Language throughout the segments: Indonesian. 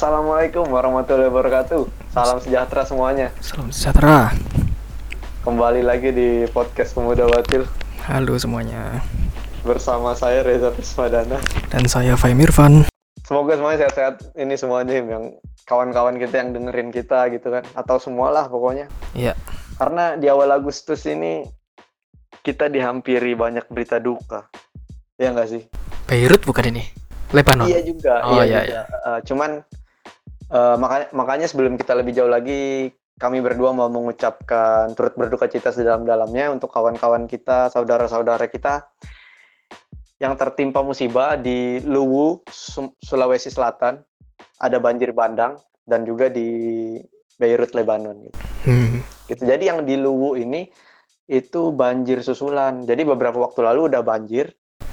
Assalamualaikum warahmatullahi wabarakatuh. Salam sejahtera semuanya. Salam sejahtera. Kembali lagi di podcast Pemuda Batil Halo semuanya. bersama saya Reza Prismadana. Dan saya Fahim Irfan. Semoga semuanya sehat-sehat. Ini semuanya yang kawan-kawan kita yang dengerin kita gitu kan, atau semualah pokoknya. Iya. Karena di awal Agustus ini kita dihampiri banyak berita duka. Ya nggak sih? Beirut bukan ini? Lebanon. Iya juga. Oh, iya iya, juga. Eh, cuman eh, makanya makanya sebelum kita lebih jauh lagi kami berdua mau mengucapkan turut berduka cita sedalam-dalamnya untuk kawan-kawan kita, saudara-saudara kita yang tertimpa musibah di Luwu, Su- Sulawesi Selatan. Ada banjir bandang dan juga di Beirut, Lebanon gitu. Hmm. Gitu. Jadi yang di Luwu ini itu banjir susulan. Jadi beberapa waktu lalu udah banjir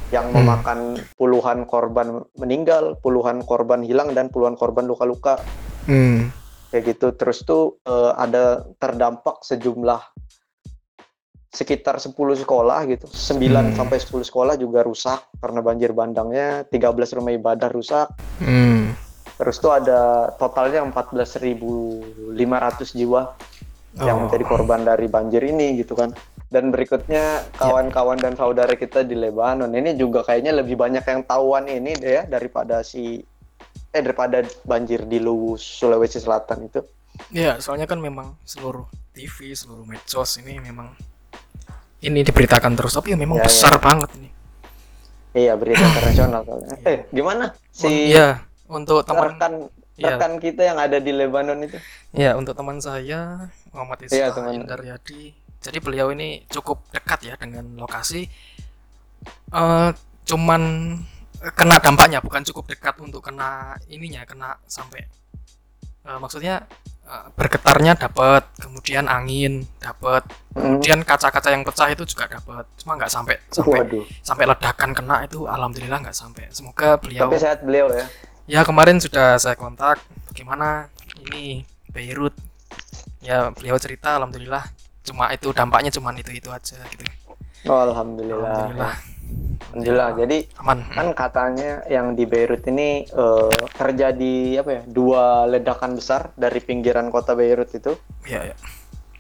yang Hmm. memakan puluhan korban meninggal, puluhan korban hilang dan puluhan korban luka-luka Hmm. kayak gitu. Terus tuh eh, ada terdampak sejumlah sekitar 10 sekolah gitu. 9 Hmm. sampai 10 sekolah juga rusak karena banjir bandangnya, 13 rumah ibadah rusak. Hmm. Terus tuh ada totalnya 14.500 jiwa yang Oh. menjadi korban dari banjir ini gitu kan. Dan berikutnya kawan-kawan dan saudara kita di Lebanon ini juga kayaknya lebih banyak yang tahuan ini deh ya daripada si eh daripada banjir di Luwu Sulawesi Selatan itu. Ya, soalnya kan memang seluruh TV, seluruh medsos ini memang ini diberitakan terus, tapi ya memang Ya, besar banget ini. Iya berita internasional soalnya. Eh gimana si Iya, untuk teman rekan Iya. rekan kita yang ada di Lebanon itu? ya untuk teman saya Muhammad Iya, Isra teman. Jadi beliau ini cukup dekat ya dengan lokasi. eh cuman kena dampaknya, bukan cukup dekat untuk kena ininya, kena sampai eh, maksudnya eh, bergetarnya dapat, kemudian angin dapat, Hmm. kemudian kaca-kaca yang pecah itu juga dapat. Cuma nggak sampai sampai Waduh. sampai ledakan kena itu alhamdulillah nggak sampai. Semoga beliau Tapi sehat beliau ya. Ya kemarin sudah saya kontak bagaimana ini Beirut. Ya beliau cerita alhamdulillah cuma itu dampaknya cuma itu itu aja gitu. Oh, alhamdulillah. Alhamdulillah. Alhamdulillah. Jadi Aman. kan katanya yang di Beirut ini eh, terjadi apa ya dua ledakan besar dari pinggiran kota Beirut itu Ya ya.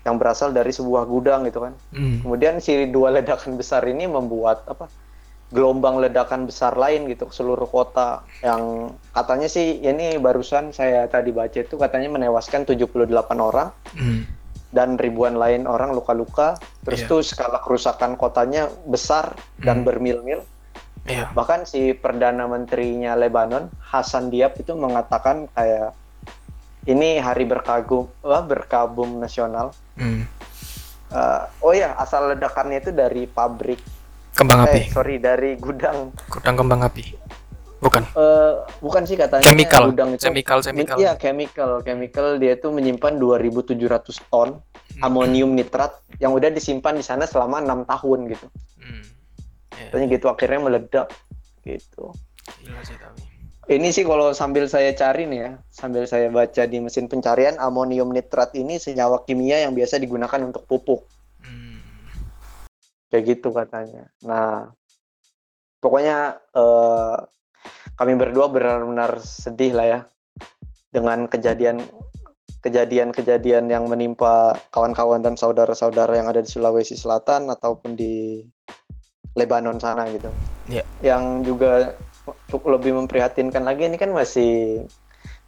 yang berasal dari sebuah gudang gitu kan Hmm. kemudian si dua ledakan besar ini membuat apa gelombang ledakan besar lain gitu ke seluruh kota yang katanya sih ini barusan saya tadi baca itu katanya menewaskan 78 orang Hmm. Dan ribuan lain orang luka-luka terus Iya. tuh skala kerusakan kotanya besar dan Hmm. bermil-mil Iya. bahkan si perdana menterinya Lebanon Hasan Diab itu mengatakan kayak ini hari berkagum wah, berkabung nasional Hmm. Eh, oh ya asal ledakannya itu dari pabrik Kembang eh api. sorry dari gudang Gudang kembang api. Bukan. Eh, bukan sih katanya Chemical. gudang itu Chemical, chemical. Iya, chemical. Chemical dia itu menyimpan 2700 ton amonium nitrat yang udah disimpan di sana selama enam tahun gitu. Hmm. Ya, Katanya gitu akhirnya meledak gitu. gila sih tapi. Ini sih kalau sambil saya cari nih ya, sambil saya baca di mesin pencarian, amonium nitrat ini senyawa kimia yang biasa digunakan untuk pupuk. Hmm. Kayak gitu katanya. Nah, pokoknya eh, kami berdua benar-benar sedih lah ya dengan kejadian kejadian-kejadian yang menimpa kawan-kawan dan saudara-saudara yang ada di Sulawesi Selatan ataupun di Lebanon sana gitu. Iya. Yang juga cukup lebih memprihatinkan lagi ini kan masih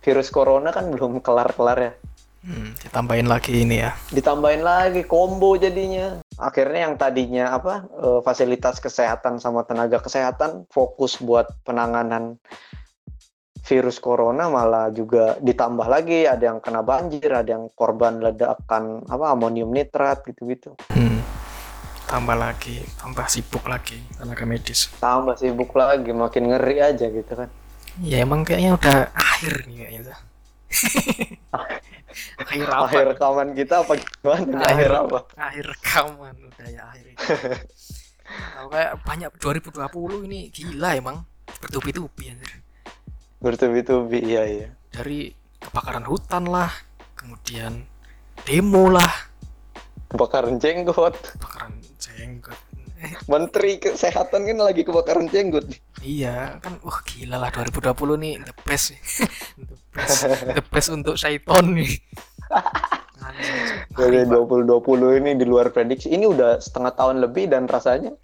virus corona kan belum kelar-kelar ya. Hmm. Ditambahin lagi ini ya. Ditambahin lagi combo jadinya. Akhirnya yang tadinya apa eh, fasilitas kesehatan sama tenaga kesehatan fokus buat penanganan virus corona malah juga ditambah lagi ada yang kena banjir, ada yang korban ledakan apa amonium nitrat gitu-gitu. Hmm. Tambah lagi, tambah sibuk lagi tenaga medis. Tambah sibuk lagi, makin ngeri aja gitu kan. Ya emang kayaknya udah akhir nih kayaknya. akhir apa? Akhir rekaman kita apa gimana? nih? Akhir apa? Akhir rekaman udah ya akhir. Tahu kayak banyak 2020 ini gila emang bertubi-tubi anjir. Bertubi-tubi, iya iya. Dari kebakaran hutan lah, kemudian demo lah, Kebakaran jenggot. kebakaran jenggot. Eh, Menteri Kesehatan kan lagi kebakaran jenggot. iya kan wah gila lah 2020 nih the best best the best untuk Syaiton nih. Dari 2020 ini di luar prediksi ini udah setengah tahun lebih dan rasanya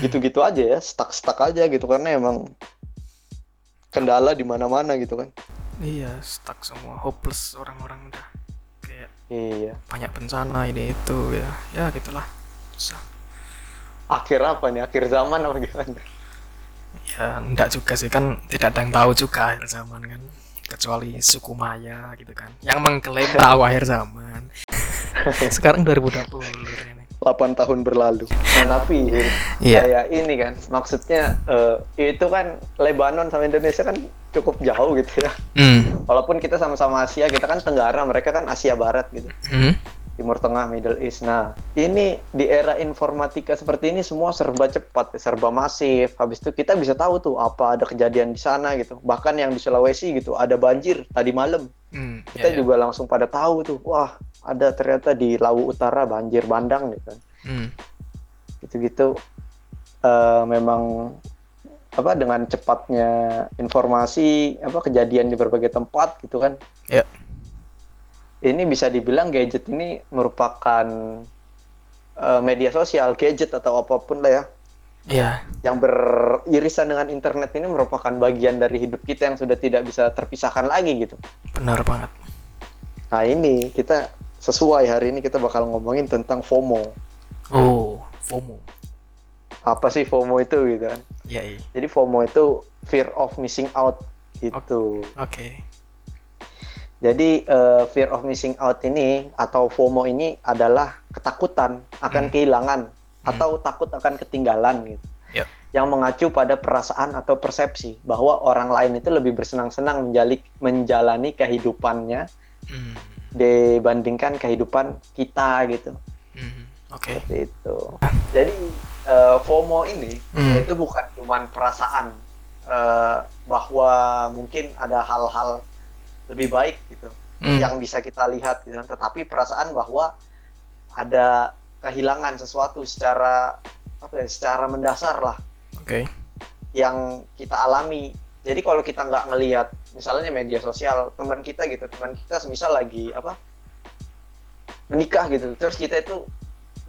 gitu-gitu aja ya stuck-stuck aja gitu karena emang kendala di mana-mana gitu kan. Iya stuck semua hopeless orang-orang udah. Kayak iya. banyak bencana ini itu ya. Ya gitulah. Susah akhir apa nih? Akhir zaman apa gimana? Ya enggak juga sih kan tidak ada yang tahu juga akhir zaman kan kecuali suku Maya gitu kan yang mengklaim tahu akhir zaman sekarang 2020 ini 8 tahun berlalu nah, tapi Iya. kayak ini kan maksudnya eh, itu kan Lebanon sama Indonesia kan cukup jauh gitu ya hmm. walaupun kita sama-sama Asia kita kan Tenggara mereka kan Asia Barat gitu Hmm. Timur Tengah, Middle East. Nah, ini di era informatika seperti ini semua serba cepat, serba masif. Habis itu kita bisa tahu tuh apa ada kejadian di sana gitu. Bahkan yang di Sulawesi gitu, ada banjir tadi malam. Hmm. Kita ya, ya. juga langsung pada tahu tuh, wah ada ternyata di Lawu Utara banjir bandang gitu. Hmm. Gitu-gitu eh, memang apa dengan cepatnya informasi apa kejadian di berbagai tempat gitu kan. Ya. Ini bisa dibilang gadget ini merupakan eh, media sosial, gadget atau apa pun lah ya ya yang beririsan dengan internet ini merupakan bagian dari hidup kita yang sudah tidak bisa terpisahkan lagi gitu. benar banget Nah ini kita sesuai hari ini kita bakal ngomongin tentang FOMO. oh FOMO Apa sih FOMO itu gitu kan? ya iya. Jadi FOMO itu fear of missing out gitu. oke Jadi eh, fear of missing out ini atau FOMO ini adalah ketakutan akan Hmm. kehilangan atau takut akan ketinggalan gitu. Ya. Yang mengacu pada perasaan atau persepsi bahwa orang lain itu lebih bersenang-senang menjali- menjalani kehidupannya Hmm. dibandingkan kehidupan kita gitu. Hmm. oke Seperti itu. Jadi eh, FOMO ini Hmm. itu bukan cuma perasaan eh, bahwa mungkin ada hal-hal lebih baik gitu Hmm. yang bisa kita lihat gitu, tetapi perasaan bahwa ada kehilangan sesuatu secara apa ya, secara mendasar lah oke yang kita alami. Jadi kalau kita nggak ngelihat misalnya media sosial teman kita gitu, teman kita misal lagi apa menikah gitu, terus kita itu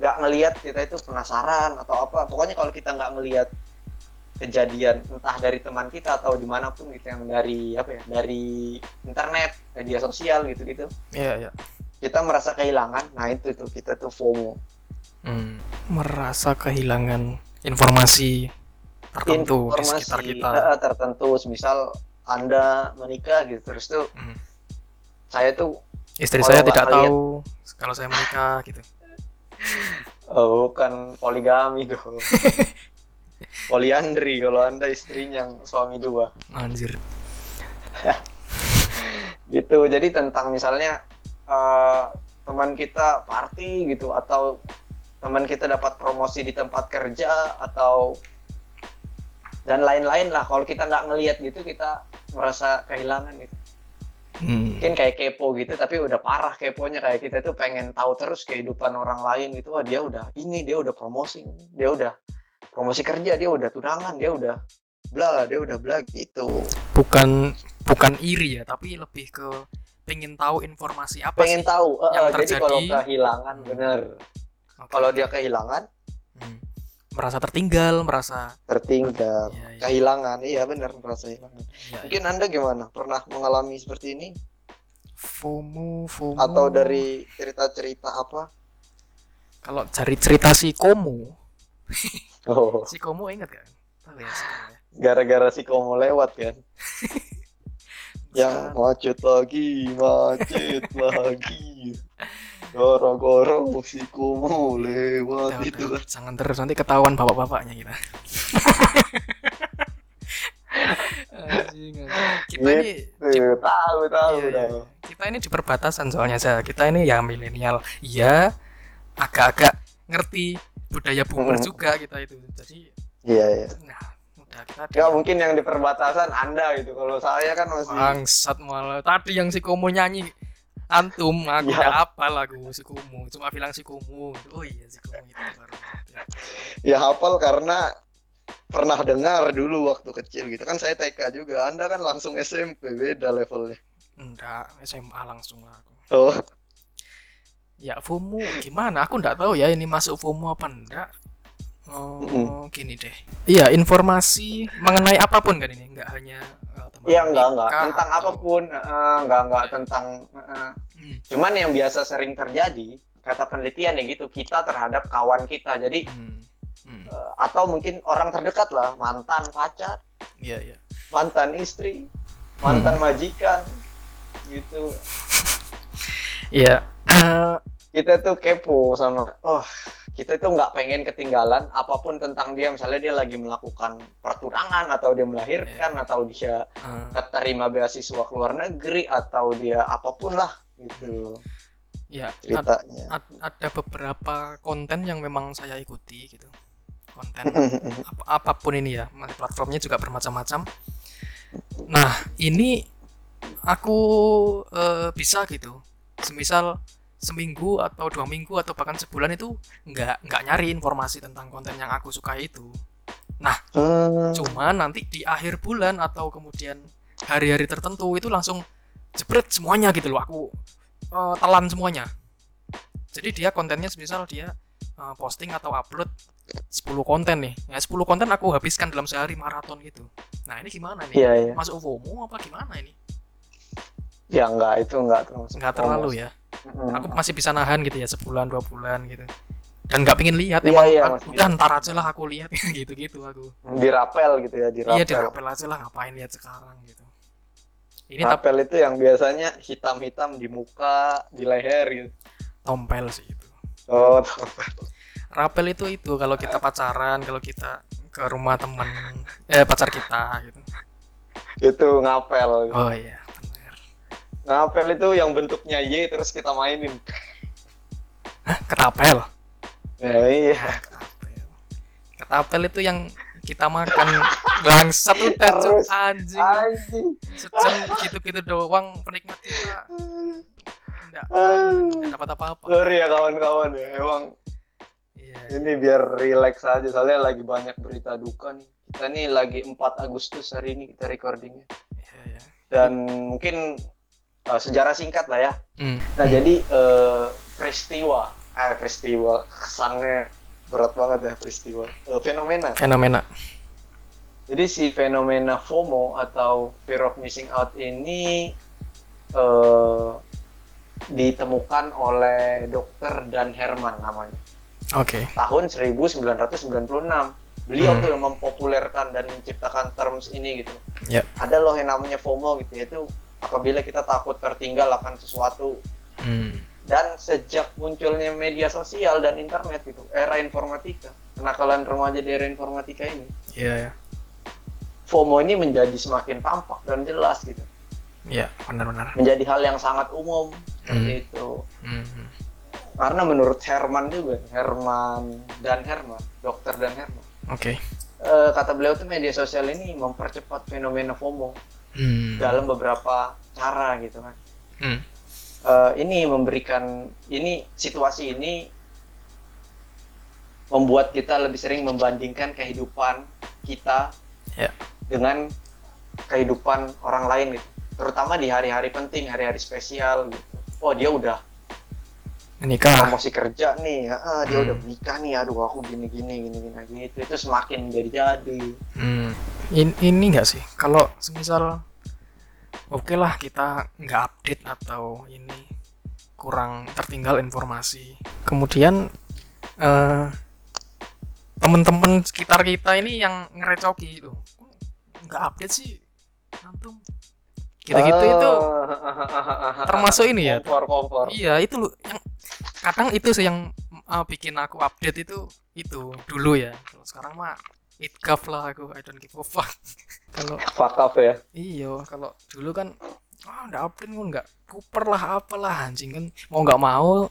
nggak ngelihat kita itu penasaran atau apa. Pokoknya kalau kita nggak ngelihat kejadian entah dari teman kita atau di mana pun gitu yang dari apa ya dari internet media sosial gitu gitu iya iya. Kita merasa kehilangan nah itu tuh kita tuh FOMO. Hmm. merasa kehilangan informasi tertentu di informasi sekitar kita. eh, tertentu. Misal anda menikah gitu terus tuh Hmm. saya tuh istri saya tidak ngeliat- tahu kalau saya menikah gitu. Oh, bukan poligami dong poliandri kalau anda istrinya yang suami dua. Anjir. Gitu jadi tentang misalnya eh, teman kita party gitu atau teman kita dapat promosi di tempat kerja atau dan lain-lain lah. Kalau kita nggak ngelihat gitu kita merasa kehilangan gitu. Hmm. mungkin kayak kepo gitu tapi udah parah keponya. Kayak kita tuh pengen tahu terus kehidupan orang lain gitu. Wah dia udah ini dia udah promosi dia udah promosi kerja dia udah tunangan dia udah bla dia udah bla gitu. Bukan bukan iri ya tapi lebih ke pengen tahu informasi apa pengen sih tahu eh, yang eh, jadi kalau terjadi? kehilangan bener. Oke. kalau dia kehilangan? Hmm. merasa tertinggal merasa tertinggal. Ya, ya, kehilangan iya bener merasa kehilangan. Ya, mungkin anda gimana? Pernah mengalami seperti ini? FOMO FOMO. Atau dari cerita-cerita apa? Kalau cari cerita si Komo oh. Si Komo ingat kan? Tahu ya ya? gara-gara si komo lewat kan? Yang macet lagi macet lagi. Gara-gara si komo lewat Udah, itu. udah, jangan terus nanti ketahuan bapak-bapaknya kita. Anjing, kita ini Eh, tahu tahu iya, iya. tahu. kita ini di perbatasan soalnya saya kita ini ya milenial. Ya agak-agak ngerti budaya boomer Mm. juga kita itu. Jadi iya iya. nah udah kita ya mungkin yang di perbatasan anda gitu. Kalau saya kan masih bangsat malah. Tadi yang si Komo nyanyi antum aku Ya. apa lagu si Komo cuma bilang si Komo oh iya si Komo itu baru ya hafal karena pernah dengar dulu waktu kecil gitu. Kan saya TK juga. Anda kan langsung SMP beda levelnya. Enggak SMA langsung lah aku. Oh ya FOMO. Gimana? Aku enggak tahu ya ini masuk FOMO apa enggak oh Mm-mm. gini deh. Iya informasi mengenai apa pun kan ini? Enggak hanya eh, Iya enggak enggak tentang atau- apa pun eh, enggak enggak tentang eh, Hmm, cuman yang biasa sering terjadi kata penelitian ya gitu kita terhadap kawan kita. Jadi hmm, hmm, atau mungkin orang terdekat lah. Mantan pacar. Iya iya. Mantan istri. Mantan majikan. Gitu. Iya. Eh, kita tuh kepo sama oh. kita itu nggak pengen ketinggalan apa pun tentang dia. Misalnya dia lagi melakukan pertunangan atau dia melahirkan atau dia eh, keterima beasiswa ke luar negeri atau dia apa pun lah gitu. Ya ad- ceritanya. ad- ada beberapa konten yang memang saya ikuti gitu. Konten ap- apa pun ini ya platformnya juga bermacam-macam. Nah ini aku eh, bisa gitu. Semisal seminggu atau dua minggu atau bahkan sebulan itu nggak nggak nyari informasi tentang konten yang aku suka itu. Hmm, cuman nanti di akhir bulan atau kemudian hari-hari tertentu itu langsung jebret semuanya gitu loh aku eh, telan semuanya. Jadi dia kontennya semisal dia eh, posting atau upload 10 konten nih. Ya 10 konten aku habiskan dalam sehari maraton gitu. Nah ini gimana nih? Iya iya. Masuk FOMO apa gimana ini? Ya nggak itu nggak termasuk nggak terlalu ya Mm. aku masih bisa nahan gitu ya sebulan dua bulan gitu. Dan nggak pingin lihat Iya, emang iya, ah, udah ntar aja lah aku lihat. Gitu gitu aku. Dirapel gitu ya dirapel. Iya dirapel aja lah ngapain lihat sekarang gitu. Ini tapi rapel itu yang biasanya hitam-hitam di muka di leher gitu. Tompel sih itu. Oh rapel itu itu kalau kita pacaran kalau kita ke rumah teman eh pacar kita gitu. Itu ngapel. Oh iya ngapel itu yang bentuknya Y terus kita mainin. Hah, ketapel ya iya. Ketapel ketapel itu yang kita makan. Bangsat udah Cuk. Terus. anjing. anjing. Sejam gitu-gitu doang penikmat kita enggak enggak dapat apa-apa. Sorry ya kawan-kawan ya. Emang iya. ini biar relax aja. Soalnya lagi banyak berita duka nih. Kita nih lagi 4 Agustus hari ini kita recordingnya. Iya iya. Dan mungkin uh, sejarah singkat lah ya. Hmm, nah jadi uh, peristiwa. Eh peristiwa. Kesannya berat banget ya peristiwa. Uh, fenomena. Fenomena. Jadi si fenomena FOMO atau fear of missing out ini uh, ditemukan oleh dokter Dan Herman namanya. Oke. Tahun 1996 beliau Hmm. tuh yang mempopulerkan dan menciptakan terms ini gitu. Ya. ada loh yang namanya FOMO gitu yaitu apabila kita takut tertinggal akan sesuatu. Hmm, dan sejak munculnya media sosial dan internet gitu era informatika kenakalan remaja di era informatika ini iya ya. FOMO ini menjadi semakin tampak dan jelas gitu. Iya benar-benar. Menjadi hal yang sangat umum seperti Hmm. itu Hmm, hmm. karena menurut Herman juga Herman dan Herman dokter dan Herman oke. eh, kata beliau tuh media sosial ini mempercepat fenomena FOMO Hmm, dalam beberapa cara gitu kan. hmm. Eh, ini memberikan ini situasi ini membuat kita lebih sering membandingkan kehidupan kita Ya. dengan kehidupan orang lain gitu. Terutama di hari-hari penting, hari-hari spesial gitu. Oh dia udah menikah promosi kerja nih, ah, dia Hmm. udah menikah nih, aduh aku gini gini gini gini gitu. Itu semakin jadi jadi. Hmm, in- ini enggak sih? Kalau semisal oke lah kita nggak update atau ini kurang tertinggal informasi. Kemudian eh, temen-temen sekitar kita ini yang ngerecoki itu. Nggak update sih. Antum. Gitu-gitu itu termasuk ini ya. Kompor kompor. iya itu loh. Yang kadang itu sih yang uh, bikin aku update itu itu dulu ya. Kalau sekarang mah it gov lah aku I don't give a fuck kalau Fuck up ya. iyo kalau dulu kan ah nggak update pun nggak kuper lah apalah anjing kan mau nggak mau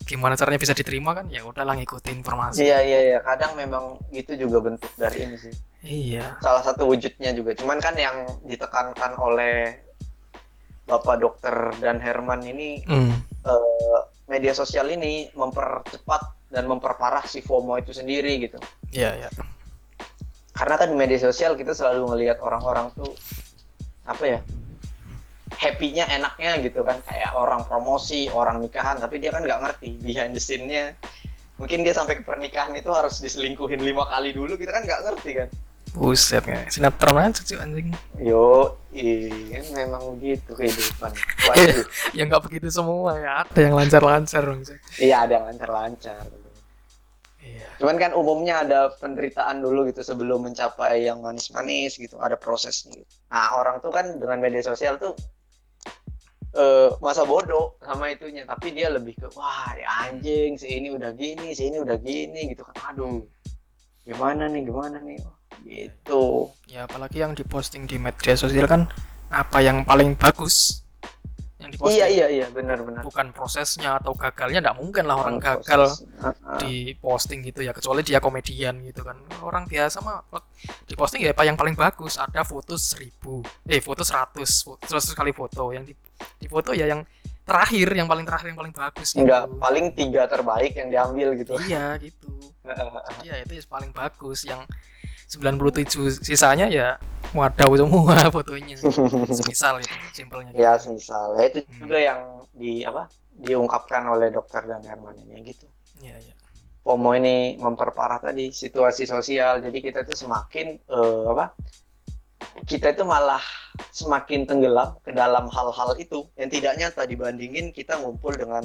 gimana caranya bisa diterima kan ya udahlah ngikutin informasi Iya iya iya. Kadang memang itu juga bentuk dari ini sih. iya Salah satu wujudnya juga. Cuman kan yang ditekankan oleh Bapak Dokter dan Herman ini Hmm, eh, media sosial ini mempercepat dan memperparah si FOMO itu sendiri gitu. iya iya karena kan di media sosial kita selalu ngelihat orang-orang tuh apa ya happy-nya enaknya gitu kan. Kayak orang promosi orang nikahan tapi dia kan nggak ngerti behind the scene-nya. Mungkin dia sampai ke pernikahan itu harus diselingkuhin lima kali dulu kita kan nggak ngerti kan. Buset nggak sinetron aja cuy anjing. Yo iya memang begitu kehidupan. Ya nggak begitu semua ya ada yang lancar-lancar dong iya ada yang lancar-lancar cuman kan umumnya ada penderitaan dulu gitu sebelum mencapai yang manis-manis gitu ada prosesnya. Gitu. nah orang tuh kan dengan media sosial tuh eh, masa bodoh sama itunya. Tapi dia lebih ke wah ya anjing si ini udah gini si ini udah gini gitu kan. Aduh gimana nih gimana nih? Gitu. Ya apalagi yang diposting di media sosial kan apa yang paling bagus yang diposting. iya iya iya benar benar. Bukan prosesnya atau gagalnya nggak mungkin lah orang Proses. gagal Heeh. di posting gitu ya kecuali dia komedian gitu kan. Orang biasa mah di posting ya apa yang paling bagus? Ada foto seribu eh foto seratus seratus kali foto. Yang di, di foto ya yang terakhir yang paling terakhir yang paling bagus gitu. enggak paling tiga terbaik yang diambil gitu. Iya gitu. Iya itu yang paling bagus. Yang 97 sisanya ya wadaw semua fotonya semisal itu simpelnya gitu. ya semisal ya itu Hmm. juga yang di apa diungkapkan oleh dokter dan Herman ini gitu Iya, iya. FOMO ini memperparah tadi situasi sosial jadi kita tuh semakin eh, apa kita itu malah semakin tenggelam ke dalam hal-hal itu yang tidak nyata dibandingin kita ngumpul dengan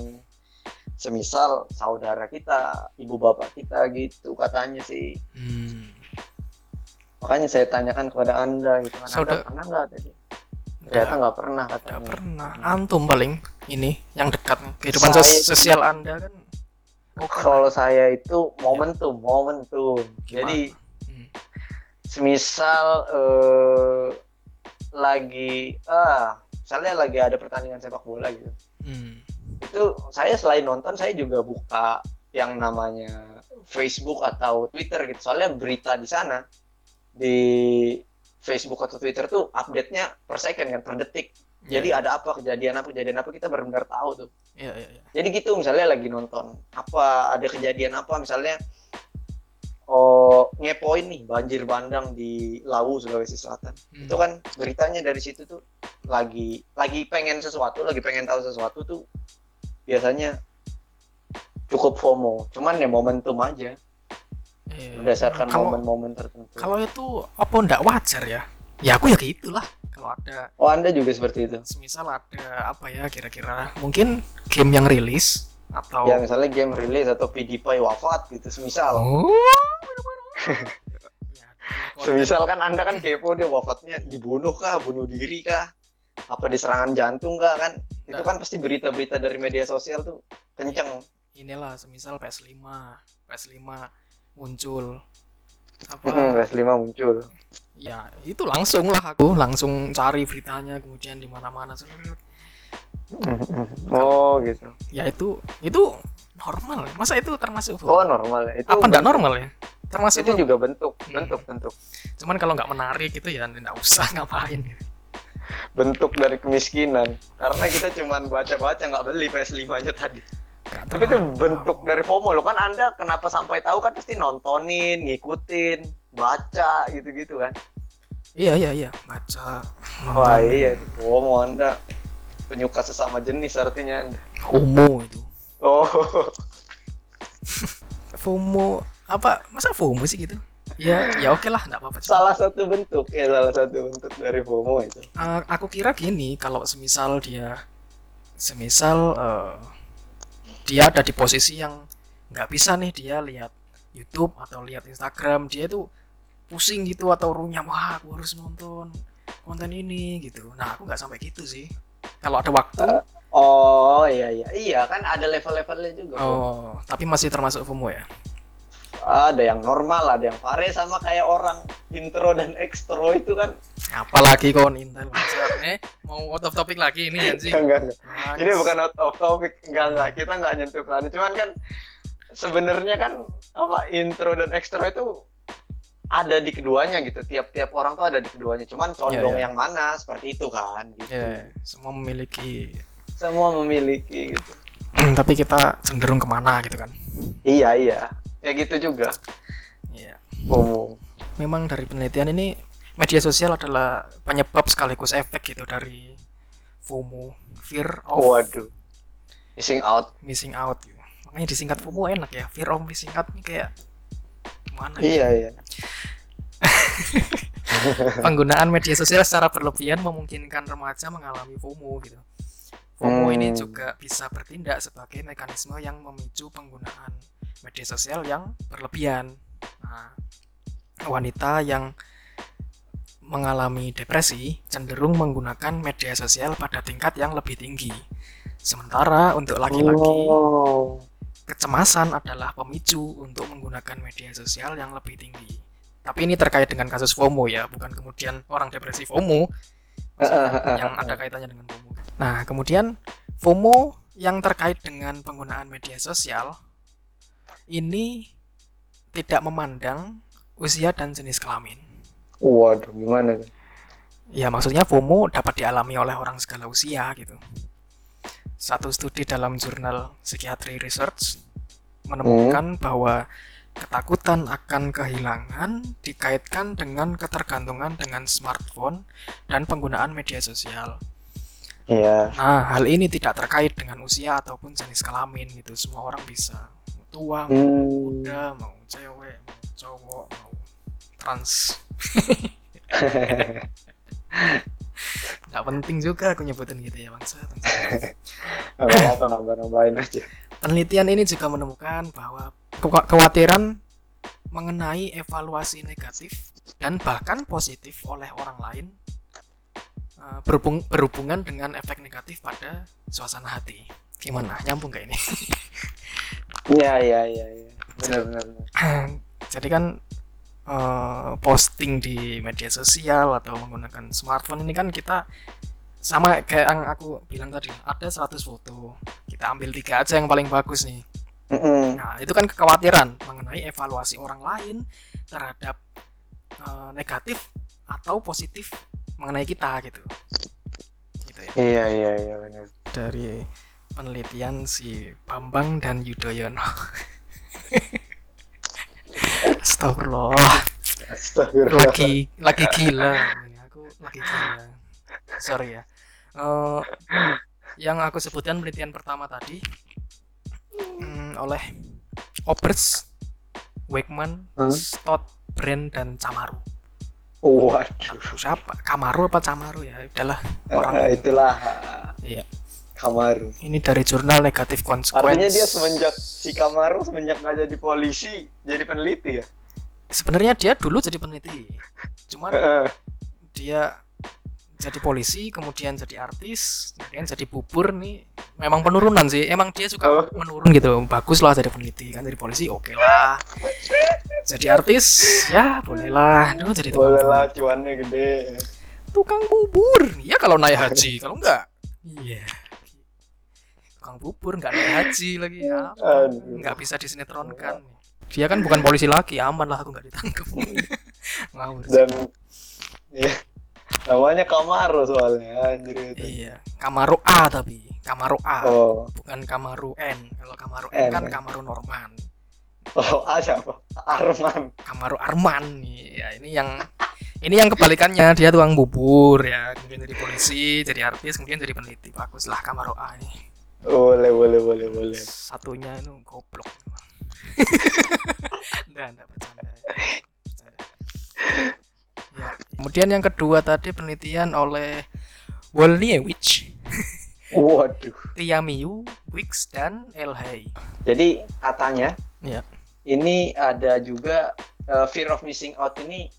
semisal saudara kita ibu bapak kita gitu katanya sih Hmm. Makanya saya tanyakan kepada anda gitu. Kan Saudara- anda pernah nggak tadi ternyata nggak pernah katanya. Pernah. Antum paling ini yang dekat kehidupan Saya- sos- sosial anda kan. Lah. kalau saya itu momentum momentum. Gimana? jadi Hmm. semisal eh, lagi ah misalnya lagi ada pertandingan sepak bola gitu. Hmm. itu saya selain nonton saya juga buka yang namanya Facebook atau Twitter gitu. Soalnya berita di sana di Facebook atau Twitter tuh update-nya per second kan per detik. Jadi ada apa kejadian apa kejadian apa kita benar-benar tahu tuh. Iya, iya, iya. jadi gitu misalnya lagi nonton apa ada kejadian apa misalnya oh ngepoin nih banjir bandang di Lawu Sulawesi Selatan. Hmm. itu kan beritanya dari situ tuh lagi lagi pengen sesuatu lagi pengen tahu sesuatu tuh biasanya cukup FOMO. Cuman ya momentum aja Iya. berdasarkan Kalau- momen-momen tertentu Kalau itu apa ndak wajar ya? Ya aku ya gitulah. Kalau ada oh anda juga seperti itu semisal ada apa ya kira-kira mungkin game yang rilis atau ya misalnya game rilis atau PewDiePie wafat gitu semisal Oh. Semisal kan anda kan kepo dia wafatnya dibunuh kah bunuh diri kah apa di serangan jantung kah kan itu Nah. kan pasti berita-berita dari media sosial tuh kenceng inilah semisal PS5 PS5 muncul. Apa? Hmm, PS5 muncul. Ya itu langsung lah aku langsung cari beritanya kemudian di mana-mana. Oh gitu. Ya itu itu normal. Masa itu termasuk oh normal. Itu apa enggak bentuk- normal ya? Termasuk itu juga bentuk. Hmm. bentuk bentuk. Cuman kalau nggak menarik gitu ya nggak usah ngapain? Bentuk dari kemiskinan. Karena kita cuman baca-baca nggak beli PS5 nya tadi tapi itu bentuk dari FOMO loh. Kan anda kenapa sampai tahu kan pasti nontonin ngikutin baca gitu-gitu kan. Iya iya iya. Baca. Wah nonton. iya itu FOMO anda. Penyuka sesama jenis artinya anda. FOMO itu. Oh. FOMO apa? Masa FOMO sih gitu? Ya ya oke lah nggak apa-apa. Salah satu bentuk ya salah satu bentuk dari FOMO itu. Eh, aku kira gini kalau semisal dia semisal eh, dia ada di posisi yang nggak bisa nih dia lihat YouTube atau lihat Instagram. Dia itu pusing gitu atau runyam wah aku harus nonton konten ini gitu. Nah aku nggak sampai gitu sih. Kalau ada waktu oh iya iya. Iya kan ada level-levelnya juga Bro. oh tapi masih termasuk FOMO ya ada yang normal ada yang pare sama kayak orang intro dan ekstro itu kan. Apalagi kon Intel. Eh mau out of topic lagi ini anjing enggak enggak. Nah, ini bukan out of topic enggak enggak. Kita enggak nyentuh ke sana cuman kan sebenarnya kan apa intro dan ekstro itu ada di keduanya gitu. Tiap-tiap orang tuh ada di keduanya. Cuman condong Iya, iya. yang mana seperti itu kan gitu. Ya semua memiliki semua memiliki gitu. Tapi kita cenderung ke mana gitu kan? Iya iya ya gitu juga Iya. FOMO memang dari penelitian ini media sosial adalah penyebab sekaligus efek gitu dari FOMO, fear of Waduh. Missing out. missing out gitu. Makanya disingkat FOMO enak ya. Fear of missing out ini kayak gimana? ya? Iya, iya. Penggunaan media sosial secara berlebihan memungkinkan remaja mengalami FOMO gitu. FOMO ini Hmm. juga bisa bertindak sebagai mekanisme yang memicu penggunaan media sosial yang berlebihan. Nah, wanita yang mengalami depresi cenderung menggunakan media sosial pada tingkat yang lebih tinggi. Sementara untuk laki-laki, Oh. kecemasan adalah pemicu untuk menggunakan media sosial yang lebih tinggi. Tapi ini terkait dengan kasus FOMO ya, bukan kemudian orang depresi FOMO maksudnya yang ada kaitannya dengan FOMO. Nah, kemudian FOMO yang terkait dengan penggunaan media sosial ini tidak memandang usia dan jenis kelamin. Waduh, gimana? Ya, maksudnya FOMO dapat dialami oleh orang segala usia gitu. Satu studi dalam jurnal Psychiatry Research menemukan bahwa ketakutan akan kehilangan dikaitkan dengan ketergantungan dengan smartphone dan penggunaan media sosial. Iya. Nah, hal ini tidak terkait dengan usia ataupun jenis kelamin gitu. Semua orang bisa. Tua, mau Hmm. muda, mau cewek, mau cowok, mau trans. Nggak penting juga aku nyebutin gitu ya bangsa. Nambah-nambahin aja. Penelitian ini juga menemukan bahwa ke- kekhawatiran mengenai evaluasi negatif dan bahkan positif oleh orang lain eh, berhubung- berhubungan dengan efek negatif pada suasana hati. Gimana? Nyambung gak ini? Iya, iya, iya, iya. Benar, benar, benar. Jadi kan eh, posting di media sosial atau menggunakan smartphone ini kan kita sama kayak yang aku bilang tadi ada 100 foto kita ambil tiga aja yang paling bagus nih Mm-mm. Nah, itu kan kekhawatiran mengenai evaluasi orang lain terhadap eh, negatif atau positif mengenai kita gitu. Gitu ya. Iya, iya, iya, benar. Dari penelitian si Bambang dan Yudhoyono. Astagfirullah, Astagfirullah. lagi lagi gila. Aku lagi gila. Sorry ya. Eh, yang aku sebutkan penelitian pertama tadi hmm, oleh Obers, Wakeman, Hmm? Stott, Brand dan Camaru. Waduh. Siapa? Kamaru apa Camaru ya? Udahlah. Orang Ah, itulah Iya. Kamaru. Ini dari jurnal Negative Consequence. Artinya dia semenjak si Kamaru semenjak nggak jadi polisi jadi peneliti ya. Sebenarnya dia dulu jadi peneliti. Cuman Heeh. dia jadi polisi, kemudian jadi artis, kemudian jadi bubur nih. Memang penurunan sih. Emang dia suka Oh. menurun gitu. Bagus lah jadi peneliti kan jadi polisi oke lah. Jadi artis ya boleh lah. Dulu jadi tukang Boleh bubur. lah cuannya gede. Tukang bubur. Ya kalau naik haji, kalau enggak iya. Tukang bubur enggak naik haji lagi ya. Enggak bisa disinetronkan. Dia kan bukan polisi lagi, aman lah aku enggak ditangkap. Ngawur. Dan ya, namanya Kamaru soalnya anjir itu. Iya, Kamaru A tapi Kamaru A, Oh, bukan Kamaru N. Kalau Kamaru N, N kan. Kamaru Norman. oh A siapa? Arman. Kamaru Arman. Ya, ini yang ini yang kebalikannya dia tukang bubur ya, kemudian jadi polisi, jadi artis, kemudian jadi peneliti. Bagus lah Kamaru A nih. Boleh, boleh, boleh, boleh. Satunya itu goblok. Enggak, enggak bercanda. Ya. Kemudian yang kedua tadi penelitian oleh Wolniewicz, Waduh. Tiamiyu, Wicks dan Elhey. Jadi katanya Iya. ini ada juga uh, fear of missing out ini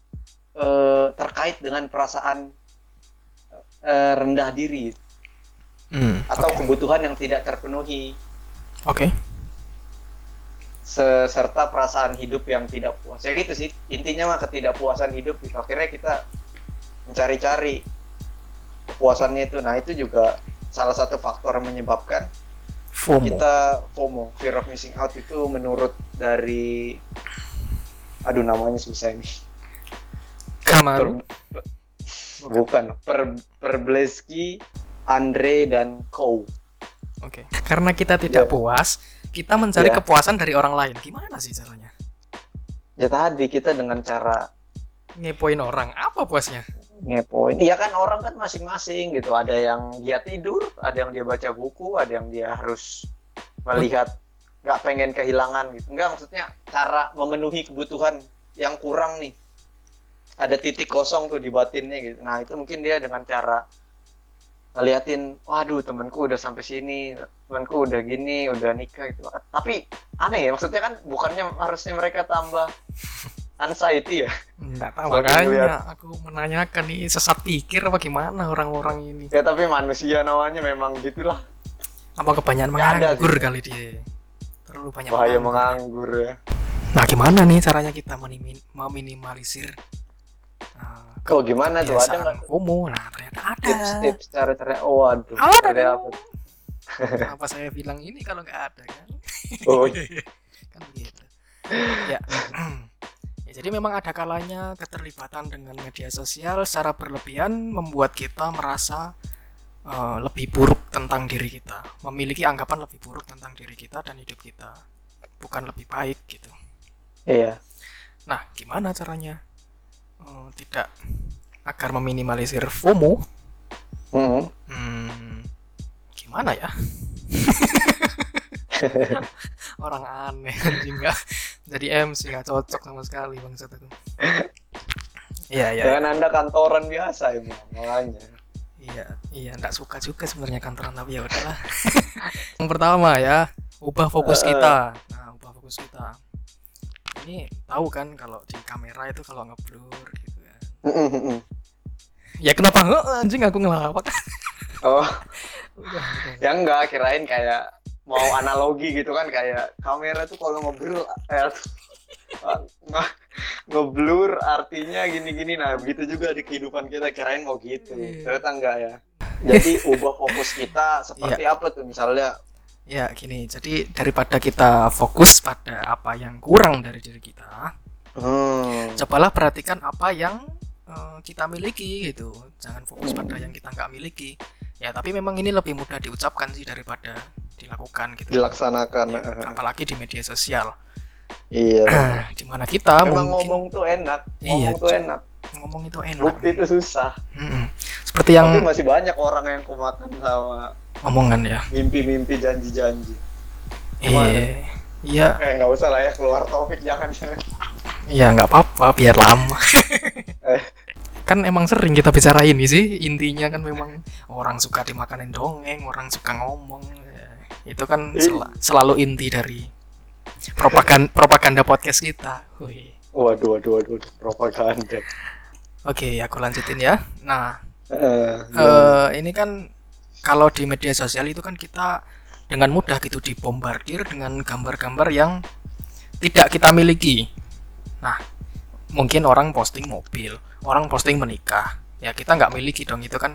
uh, terkait dengan perasaan uh, rendah diri Hmm, atau oke. kebutuhan yang tidak terpenuhi Oke. se- serta perasaan hidup yang tidak puas. Ya gitu sih. Intinya mah ketidakpuasan hidup gitu. Akhirnya kita mencari-cari kepuasannya itu. Nah, itu juga salah satu faktor yang menyebabkan FOMO. kita FOMO, fear of missing out itu menurut dari aduh namanya susah ini. Kamaru. Bukan, per Perbleski, Andre dan Cow. Oke. Karena kita tidak Ya. puas, kita mencari Ya. kepuasan dari orang lain. Gimana sih caranya? Ya tadi kita dengan cara ngepoin orang apa puasnya ngepoin iya kan orang kan masing-masing gitu ada yang dia tidur ada yang dia baca buku ada yang dia harus melihat nggak pengen kehilangan gitu nggak maksudnya cara memenuhi kebutuhan yang kurang nih ada titik kosong tuh di batinnya gitu nah itu mungkin dia dengan cara ngeliatin waduh temanku udah sampai sini temanku udah gini udah nikah gitu. Tapi aneh ya maksudnya kan bukannya harusnya mereka tambah anxiety ya? Enggak tahu makanya lihat. aku menanyakan nih sesat pikir apa gimana orang-orang ini? Ya tapi manusia namanya memang gitulah. Apa kebanyakan ada menganggur kali dia? Terlalu banyak bahaya menganggur. menganggur ya. Nah gimana nih caranya kita meminimalisir uh, oh gimana tuh? Ada nggak? FOMO nah ternyata ada. Tips-tips cara-cara oh waduh ada Ada. apa? kenapa saya bilang ini kalau nggak ada kan? Oh. kan begitu. Ya. Ya, jadi memang ada kalanya keterlibatan dengan media sosial secara berlebihan membuat kita merasa eh, lebih buruk tentang diri kita, memiliki anggapan lebih buruk tentang diri kita dan hidup kita, bukan lebih baik gitu. iya. Nah, gimana caranya? Eh, tidak. Agar meminimalisir FOMO? Hmm. Hmm, gimana ya? Orang aneh anjing nggak jadi MC nggak cocok sama sekali bangsat aku. Iya iya Jangan anda kantoran biasa emang makanya. iya iya nggak suka juga sebenarnya kantoran tapi ya udahlah. Yang pertama ya ubah fokus kita. Nah ubah fokus kita. Ini tahu kan kalau di kamera itu kalau ngeblur gitu ya. Ya kenapa Heh, anjing aku ngelawak? oh ya enggak kirain kayak mau analogi gitu kan kayak kamera tuh kalau ngeblur eh, nge- ngeblur artinya gini-gini nah begitu juga di kehidupan kita kirain mau gitu Iya. ternyata enggak ya jadi ubah fokus kita seperti Iya. apa tuh misalnya Ya gini, jadi daripada kita fokus pada apa yang kurang dari diri kita, hmm. cobalah perhatikan apa yang eh, kita miliki gitu. Jangan fokus pada yang kita nggak miliki. Ya tapi memang ini lebih mudah diucapkan sih daripada dilakukan gitu. dilaksanakan Ya, apalagi di media sosial, iya di mana kita memang mungkin ngomong tuh enak Iya, ngomong tuh Cuk. enak ngomong itu enak. bukti itu susah Mm-mm. Seperti yang tapi masih banyak orang yang kemakan sama omongan ya. mimpi-mimpi janji-janji Iya, iya, eh nggak usah lah ya keluar topik jangan jangan iya nggak apa-apa, biar lama. Eh. kan emang sering kita bicara ini sih. Intinya kan memang orang suka dimakanin dongeng orang suka ngomong. Ya, itu kan sel- selalu inti dari propaganda propaganda podcast kita. Wih. waduh waduh waduh propaganda. Oke aku lanjutin ya. Nah Eh, eh, ini kan kalau di media sosial itu kan kita dengan mudah gitu dibombardir dengan gambar-gambar yang tidak kita miliki nah mungkin orang posting mobil orang posting menikah ya kita nggak miliki dong itu kan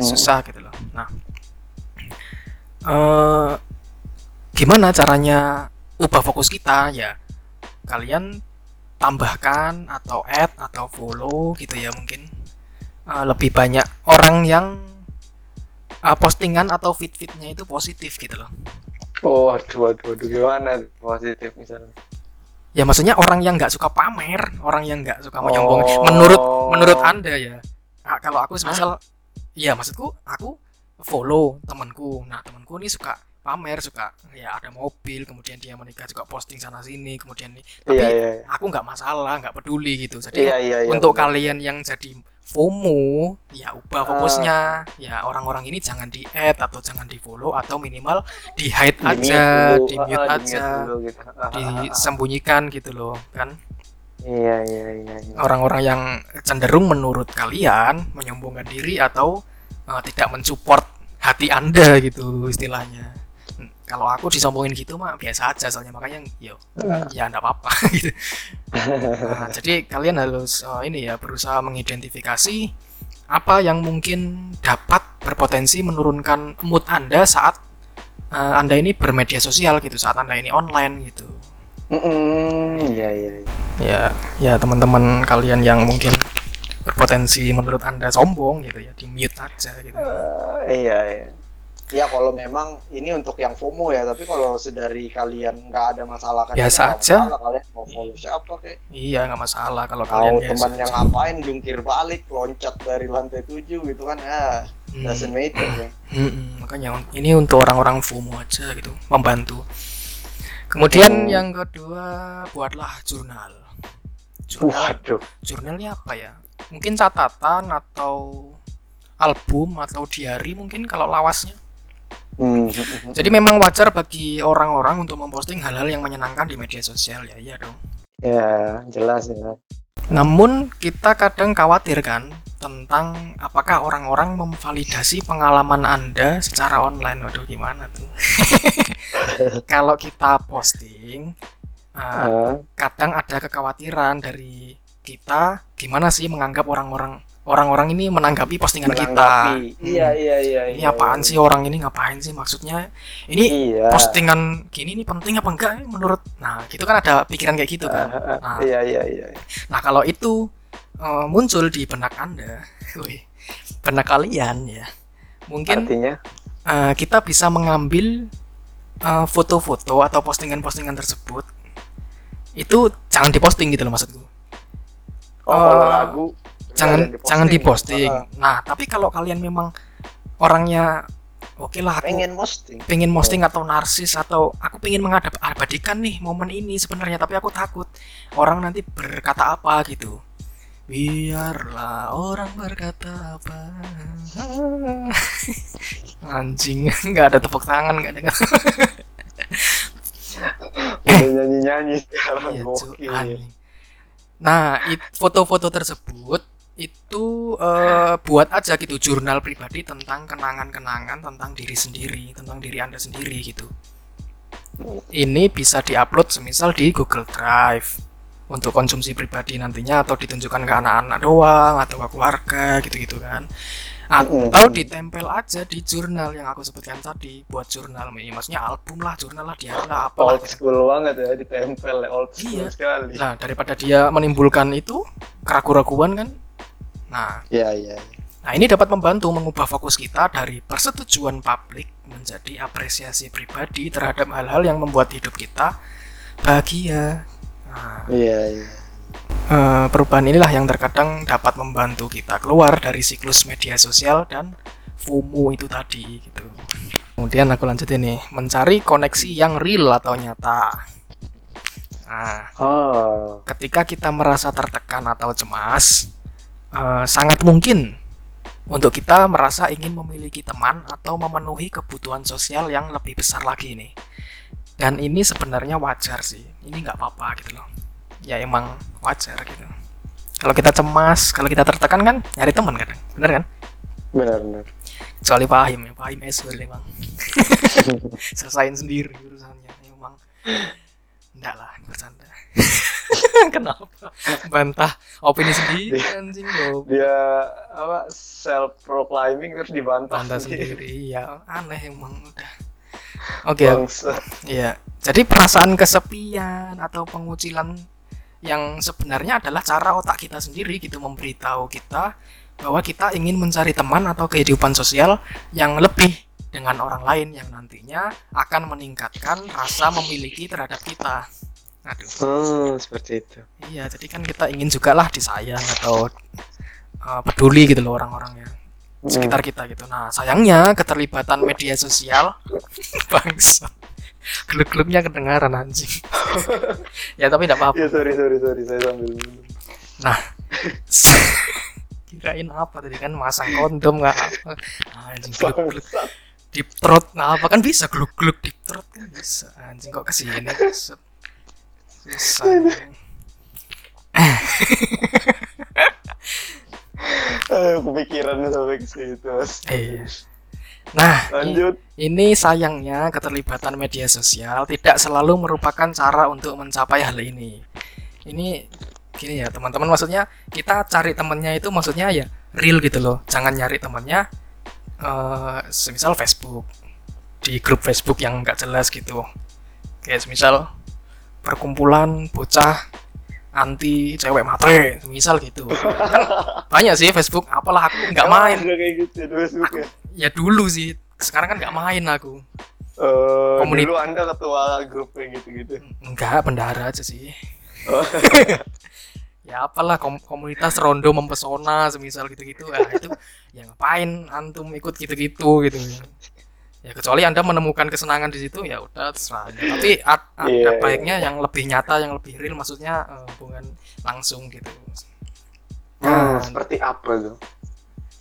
susah gitu loh. Nah, eh gimana caranya ubah fokus kita ya? Kalian tambahkan atau add atau follow gitu ya mungkin Eh, lebih banyak orang yang eh, postingan atau feed-feednya itu positif gitu loh. oh waduh waduh waduh gimana positif misalnya Ya maksudnya orang yang nggak suka pamer, orang yang nggak suka Oh. menyombong. Menurut menurut anda ya, ah, kalau aku misal, iya maksudku aku follow temanku. Nah temanku ini suka pamer, suka ya ada mobil, kemudian dia menikah juga posting sana sini, kemudian nih. Tapi iya iya aku nggak masalah, nggak peduli gitu. Jadi iya iya iya untuk benar. kalian yang jadi FOMO, ya ubah fokusnya. Ya orang-orang ini jangan di add atau jangan di follow atau minimal di hide Di-mute aja, dulu, di ah, mute ah, aja dulu gitu. Ah, ah, ah, ah. disembunyikan gitu loh kan iya iya iya iya. orang-orang yang cenderung menurut kalian menyombongkan diri atau uh, tidak mensupport hati anda gitu istilahnya kalau aku disombongin gitu mah biasa aja soalnya makanya yo ya enggak apa-apa gitu. Nah, jadi kalian harus uh, ini ya berusaha mengidentifikasi apa yang mungkin dapat berpotensi menurunkan mood anda saat uh, anda ini bermedia sosial gitu saat anda ini online gitu. Mm, mm, iya iya iya. ya ya teman-teman kalian yang mungkin berpotensi menurut anda sombong gitu ya di mute aja gitu. Eh, iya iya ya kalau memang ini untuk yang FOMO ya tapi kalau sedari kalian nggak ada masalah kan Biasa nggak aja. masalah, kalian mau follow siapa kayak iya nggak masalah kalau kalian biasa teman yang ngapain jungkir balik loncat dari lantai tujuh gitu kan ya Hmm. doesn't matter ya. Mm-mm, makanya ini untuk orang-orang FOMO aja gitu membantu kemudian Oh. yang kedua buatlah jurnal jurnal waduh jurnalnya apa ya mungkin catatan atau album atau diary mungkin kalau lawasnya Hmm. jadi memang wajar bagi orang-orang untuk memposting hal-hal yang menyenangkan di media sosial ya iya dong. Ya jelas ya namun kita kadang khawatir kan tentang apakah orang-orang memvalidasi pengalaman anda secara online. Waduh gimana tuh? Kalau kita posting uh, kadang ada kekhawatiran dari kita gimana sih menganggap orang-orang orang-orang ini menanggapi postingan kita. Menanggapi. iya Hmm. iya iya ini iya, apaan iya. sih orang ini? Ngapain sih maksudnya? Ini iya. postingan gini ini penting apa enggak menurut? Nah gitu kan ada pikiran kayak gitu kan. Ah, ah, ah. Nah. iya iya iya. Nah kalau itu eh, muncul di benak anda wih, benak kalian ya. Mungkin artinya? eh, kita bisa mengambil eh, foto-foto atau postingan-postingan tersebut itu jangan diposting gitu loh maksudku. Oh, kalau Eh, lagu jangan jangan diposting. Ah, Nah, tapi kalau kalian memang orangnya oke lah aku pengen, pengen posting posting atau narsis atau aku pengen mengabadikan nih momen ini sebenarnya tapi aku takut orang nanti berkata apa gitu. Biarlah orang berkata apa. Anjing, nggak ada tepuk tangan, nggak ada. udah nyanyi nyanyi sekarang Iya. Nah, foto-foto tersebut itu eh, buat aja gitu jurnal pribadi tentang kenangan-kenangan tentang diri sendiri, tentang diri Anda sendiri gitu. Ini bisa diupload semisal di Google Drive untuk konsumsi pribadi nantinya atau ditunjukkan ke anak-anak doang atau ke keluarga gitu-gitu kan. Atau ditempel aja di jurnal yang aku sebutkan tadi buat jurnal ini maksudnya album lah, jurnal lah, diary lah, apalah old gitu. school banget ya ditempel old school Iya. sekali Nah, daripada dia menimbulkan itu keraguan-raguan kan. Nah, iya iya nah ini dapat membantu mengubah fokus kita dari persetujuan publik menjadi apresiasi pribadi terhadap hal-hal yang membuat hidup kita bahagia. Nah, iya iya eh, perubahan inilah yang terkadang dapat membantu kita keluar dari siklus media sosial dan FOMO itu tadi gitu. Kemudian aku lanjut ini, mencari koneksi yang real atau nyata. Nah, oh ketika kita merasa tertekan atau cemas, eh, sangat mungkin untuk kita merasa ingin memiliki teman atau memenuhi kebutuhan sosial yang lebih besar lagi nih. Dan ini sebenarnya wajar sih. Ini nggak apa-apa gitu loh. Ya emang wajar gitu. Kalau kita cemas, kalau kita tertekan kan nyari teman kadang, bener kan? benar benar Kecuali Pahim ya, Pahim Eswil emang. Selesain sendiri urusannya emang. Enggak lah, bercanda. Kenapa? Bantah opini sendiri anjing lo. dia apa self proclaiming terus dibantah Bantah sendiri. Ya aneh emang udah. Oke, Bangsa. Iya. Jadi perasaan kesepian atau pengucilan yang sebenarnya adalah cara otak kita sendiri gitu memberitahu kita bahwa kita ingin mencari teman atau kehidupan sosial yang lebih dengan orang lain yang nantinya akan meningkatkan rasa memiliki terhadap kita. Aduh. Hmm, seperti itu. Iya, jadi kan kita ingin juga lah disayang atau uh, peduli gitu loh orang-orang ya sekitar kita gitu. Nah, sayangnya keterlibatan media sosial bangsa. Gluk-gluknya kedengaran anjing. ya tapi tidak apa-apa. Iya, sorry, sorry, sorry, saya sambil minum. Kirain apa tadi kan masang kondom nggak apa. Anjing gluk-gluk Bangsat. deep throat nggak apa kan bisa gluk-gluk deep throat kan bisa. Anjing kok ke sini Kepikirannya sampai ke situ. Iya. Nah, Lanjut. Ini sayangnya keterlibatan media sosial tidak selalu merupakan cara untuk mencapai hal ini. Ini gini ya teman-teman maksudnya kita cari temennya itu maksudnya ya real gitu loh. Jangan nyari temennya eh semisal Facebook di grup Facebook yang nggak jelas gitu. Kayak semisal perkumpulan bocah anti cewek matre, misal gitu. Banyak sih Facebook, apalah aku nggak main kayak gitu ya. ya dulu sih sekarang kan nggak main aku Komunit- dulu anda ketua grup kayak gitu-gitu. enggak bendahara aja sih Oh. ya apalah kom- komunitas rondo mempesona semisal gitu-gitu ah itu ya ngapain antum ikut gitu-gitu gitu ya kecuali anda menemukan kesenangan di situ ya udah terserah tapi ad- ada Iya, iya. baiknya yang lebih nyata yang lebih real maksudnya eh, hubungan langsung gitu Hmm, nah, seperti apa tuh?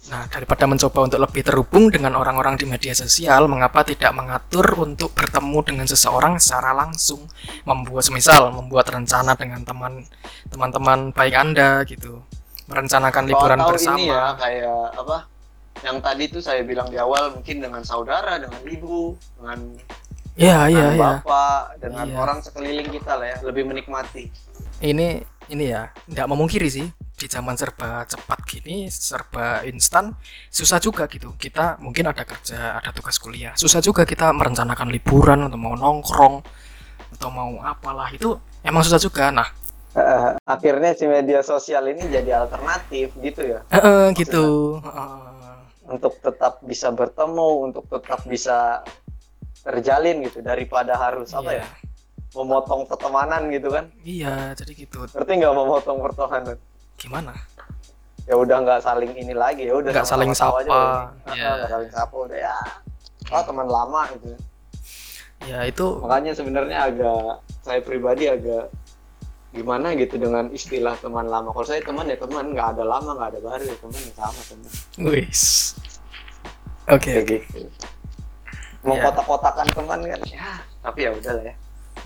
nah daripada mencoba untuk lebih terhubung dengan orang-orang di media sosial mengapa tidak mengatur untuk bertemu dengan seseorang secara langsung membuat semisal membuat rencana dengan teman teman-teman baik anda gitu merencanakan liburan bersama ini ya kayak apa? Yang tadi tuh saya bilang di awal mungkin dengan saudara, dengan ibu, dengan iya dengan iya. bapak, dengan Iya. orang sekeliling kita lah ya, lebih menikmati. Ini ini ya, nggak memungkiri sih di zaman serba cepat gini, serba instan, susah juga gitu. Kita mungkin ada kerja, ada tugas kuliah, susah juga kita merencanakan liburan atau mau nongkrong atau mau apalah itu emang susah juga. Nah, Eh, akhirnya si media sosial ini jadi alternatif gitu ya, eh, eh, gitu. Eh, untuk tetap bisa bertemu, untuk tetap bisa terjalin gitu daripada harus apa iya. ya, memotong pertemanan gitu kan? Iya, jadi gitu. Ngerti nggak memotong pertemanan? Gimana? Ya udah nggak saling ini lagi ya udah Nggak saling aja sapa, udah. iya. Nggak saling sapa udah ya. Oh teman lama gitu. Ya itu makanya sebenarnya agak saya pribadi agak gimana gitu dengan istilah teman lama kalau saya teman ya teman nggak ada lama nggak ada baru ya teman ya sama teman wis. Oke, kayak gitu mau Ya. kotak-kotakan teman kan ya tapi ya udahlah ya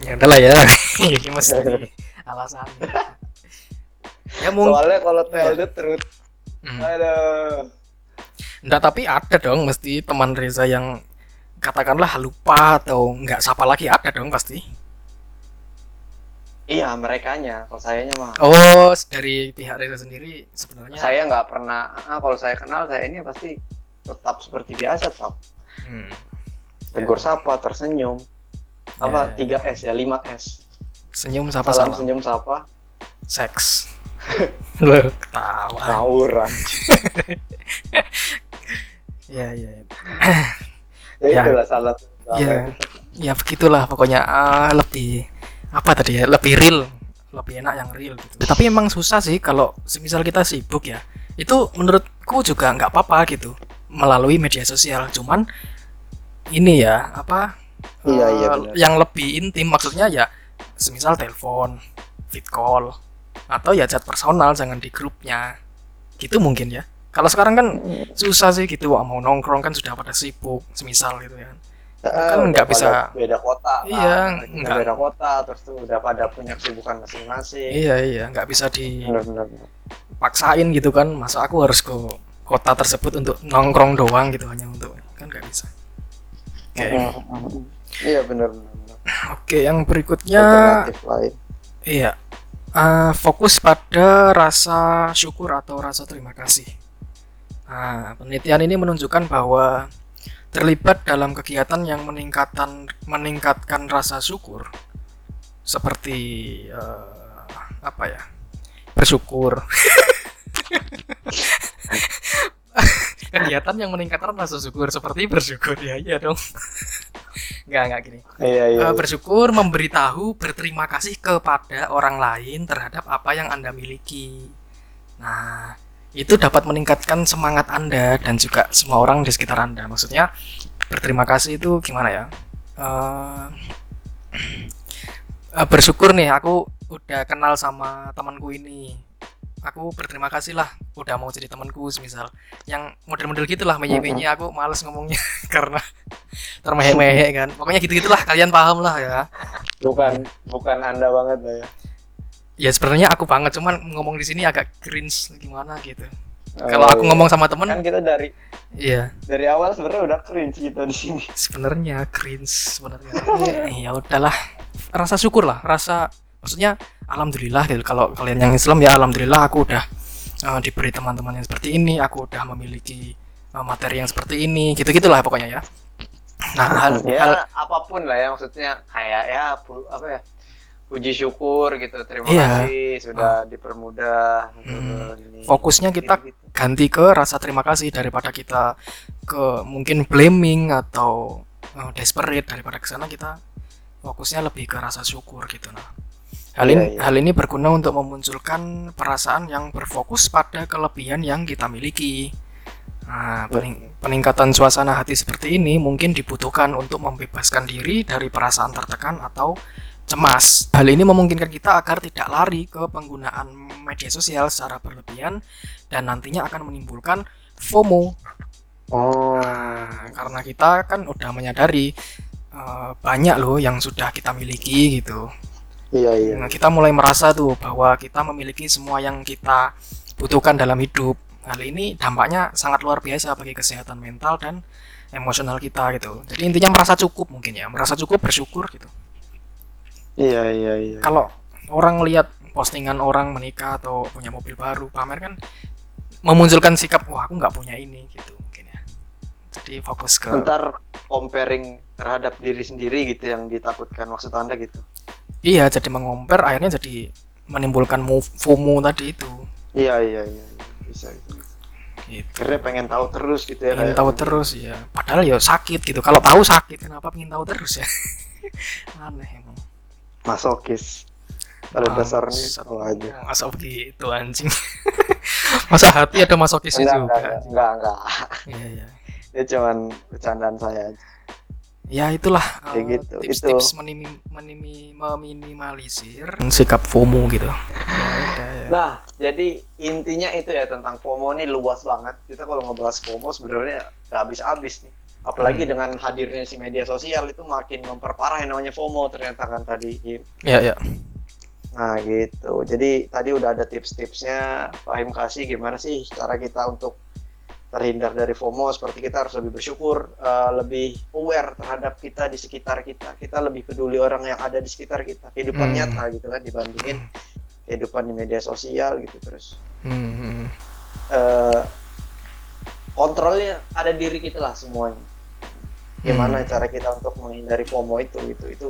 ya udahlah ya. Ini mesti alasan. Ya mungkin soalnya kalau tell Iya. the truth Hmm. aduh Enggak, tapi ada dong mesti teman Reza yang katakanlah lupa atau nggak sapa lagi ada dong pasti. Iya merekanya kalau sayanya mah Oh, dari pihak Reza sendiri sebenarnya. saya nggak pernah ah, kalau saya kenal saya ini pasti tetap seperti biasa tetap Hmm. tegur sapa tersenyum apa Ya, 3 S ya 5 S Senyum sapa salam salam. senyum sapa Seks. Loh, ketawa. tawuran Ya, ya. ya. ya, Ya. itulah salah Ya, ya begitulah pokoknya ah, lebih apa tadi ya? Lebih real. Lebih enak yang real gitu. Tapi emang susah sih kalau semisal kita sibuk ya. Itu menurutku juga nggak apa-apa gitu melalui media sosial. Cuman ini ya apa Iya, eh, iya, benar. yang lebih intim maksudnya ya semisal telepon fit call atau ya chat personal jangan di grupnya. Gitu mungkin ya. Kalau sekarang kan susah sih gitu Wah, mau nongkrong kan sudah pada sibuk semisal gitu ya kan nggak bisa- beda kota kan. Iya, Mereka nggak. beda kota terus tuh udah pada punya kesibukan masing-masing Iya iya nggak bisa benar-benar dipaksain gitu kan masa aku harus ke kota tersebut untuk nongkrong doang gitu hanya untuk kan nggak bisa. Oke iya benar-benar oke yang berikutnya lain iya eh, fokus pada rasa syukur atau rasa terima kasih. Nah penelitian ini menunjukkan bahwa terlibat dalam kegiatan yang meningkatkan meningkatkan rasa syukur. Seperti eh, apa ya? Bersyukur. Kegiatan yang meningkatkan rasa syukur seperti bersyukur ya iya dong. Nggak nggak gini. Iya iya. Eh, bersyukur memberitahu berterima kasih kepada orang lain terhadap apa yang anda miliki. Nah itu dapat meningkatkan semangat anda dan juga semua orang di sekitar anda. Maksudnya berterima kasih itu gimana ya? Eh, eh, bersyukur nih aku udah kenal sama temanku ini. Aku berterima kasih lah udah mau jadi temanku semisal. Yang model-model gitulah menye-menye aku males ngomongnya karena termehe-mehe kan. Pokoknya gitu-gitulah kalian paham lah ya. Bukan bukan anda banget ya ya sebenarnya aku banget cuman ngomong di sini agak cringe gimana gitu. Oh, kalau aku iya. ngomong sama temen kan kita dari iya. dari awal sebenarnya udah cringe kita di sini. Sebenarnya cringe sebenarnya. Tapi, ya udahlah. Rasa syukur lah rasa maksudnya alhamdulillah gitu. Kalau kalian yang Islam ya alhamdulillah aku udah eh, diberi teman-teman yang seperti ini aku udah memiliki eh, materi yang seperti ini gitu gitulah pokoknya ya. Nah hal, hal ya apa pun lah ya maksudnya kayak ya apa ya puji syukur gitu terima Iya. kasih sudah dipermudah Hmm. Fokusnya kita Gitu-gitu. ganti ke rasa terima kasih daripada kita ke mungkin blaming atau uh, desperate daripada ke sana kita fokusnya lebih ke rasa syukur gitu nah hal Iya, ini iya. hal ini berguna untuk memunculkan perasaan yang berfokus pada kelebihan yang kita miliki nah pening- peningkatan suasana hati seperti ini mungkin dibutuhkan untuk membebaskan diri dari perasaan tertekan atau cemas hal ini memungkinkan kita agar tidak lari ke penggunaan media sosial secara berlebihan dan nantinya akan menimbulkan FOMO Oh. Nah, karena kita kan udah menyadari eh, banyak loh yang sudah kita miliki gitu. Iya iya. Nah, kita mulai merasa tuh bahwa kita memiliki semua yang kita butuhkan dalam hidup. Hal ini dampaknya sangat luar biasa bagi kesehatan mental dan emosional kita gitu. Jadi intinya merasa cukup mungkin ya, merasa cukup bersyukur gitu. Iya iya iya. Kalau orang lihat postingan orang menikah atau punya mobil baru pamer kan memunculkan sikap wah aku nggak punya ini gitu mungkin ya. Jadi fokus ke Ntar comparing terhadap diri sendiri gitu yang ditakutkan maksud anda gitu. Iya, jadi mengompar akhirnya jadi menimbulkan mo- FOMO tadi itu. Iya iya iya. Bisa gitu. Gitu. Akhirnya pengen tahu terus gitu ya. Pengen tahu terus ya. Padahal ya sakit gitu. Kalau tahu sakit, kenapa pengen tahu terus ya? Aneh emang. Masokis. Pada dasarnya Bangsat. oh aja. Masa begitu anjing. Masa hati ada masokisnya Enggak juga. enggak enggak enggak. Iya, iya. Itu cuman bercandaan saya aja. Ya itulah Kayak eh, gitu, tips-tips menimi- menimi- meminimalisir sikap FOMO gitu. Ya ya. Nah, jadi intinya itu ya tentang FOMO ini luas banget. Kita kalau ngebahas FOMO sebenarnya nggak habis-habis nih. Apalagi Hmm. dengan hadirnya si media sosial itu makin memperparah yang namanya FOMO ternyata kan tadi. Im. Ya, ya. Nah gitu. Jadi tadi udah ada tips-tipsnya. Fahim kasih gimana sih cara kita untuk terhindar dari FOMO. Seperti kita harus lebih bersyukur, eh, lebih aware terhadap kita di sekitar kita. Kita lebih peduli orang yang ada di sekitar kita. Kehidupan Hmm. nyata gitu kan dibandingin kehidupan di media sosial gitu terus. Hmm, eh, kontrolnya ada diri kita lah semuanya. Gimana Hmm. cara kita untuk menghindari FOMO itu itu itu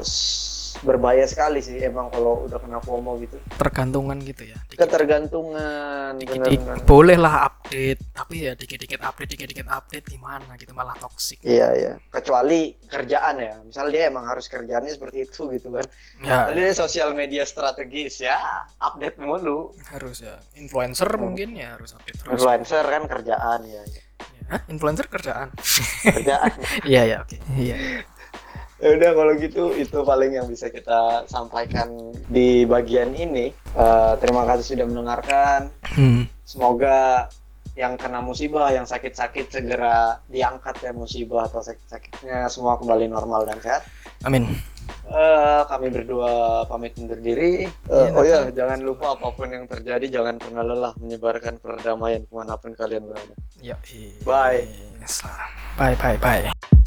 s- berbahaya sekali sih emang kalau udah kena FOMO gitu. tergantungan gitu ya. Dikit- Ketergantungan dikit-dikit benar-benar. boleh lah update tapi ya dikit-dikit update dikit-dikit update gimana gitu malah toksik Iya iya. Kecuali kerjaan ya. Misal dia emang harus kerjaannya seperti itu gitu kan. ya Tadi dia sosial media strategis ya, update mulu. harus ya influencer mungkin ya harus update terus Influencer kan kerjaan ya. ya. Hah? influencer kerjaan Kerjaan. iya ya oke iya Ya udah kalau gitu itu paling yang bisa kita sampaikan di bagian ini. Eh, terima kasih sudah mendengarkan. Hmm. Semoga yang kena musibah, yang sakit-sakit segera diangkat ya musibah atau sakit-sakitnya semua kembali normal dan sehat. amin Eh, kami berdua pamit undur diri. Iya, oh ya, jangan lupa apa pun yang terjadi jangan pernah lelah menyebarkan perdamaian ke mana pun kalian berada. ya Bye. bye bye bye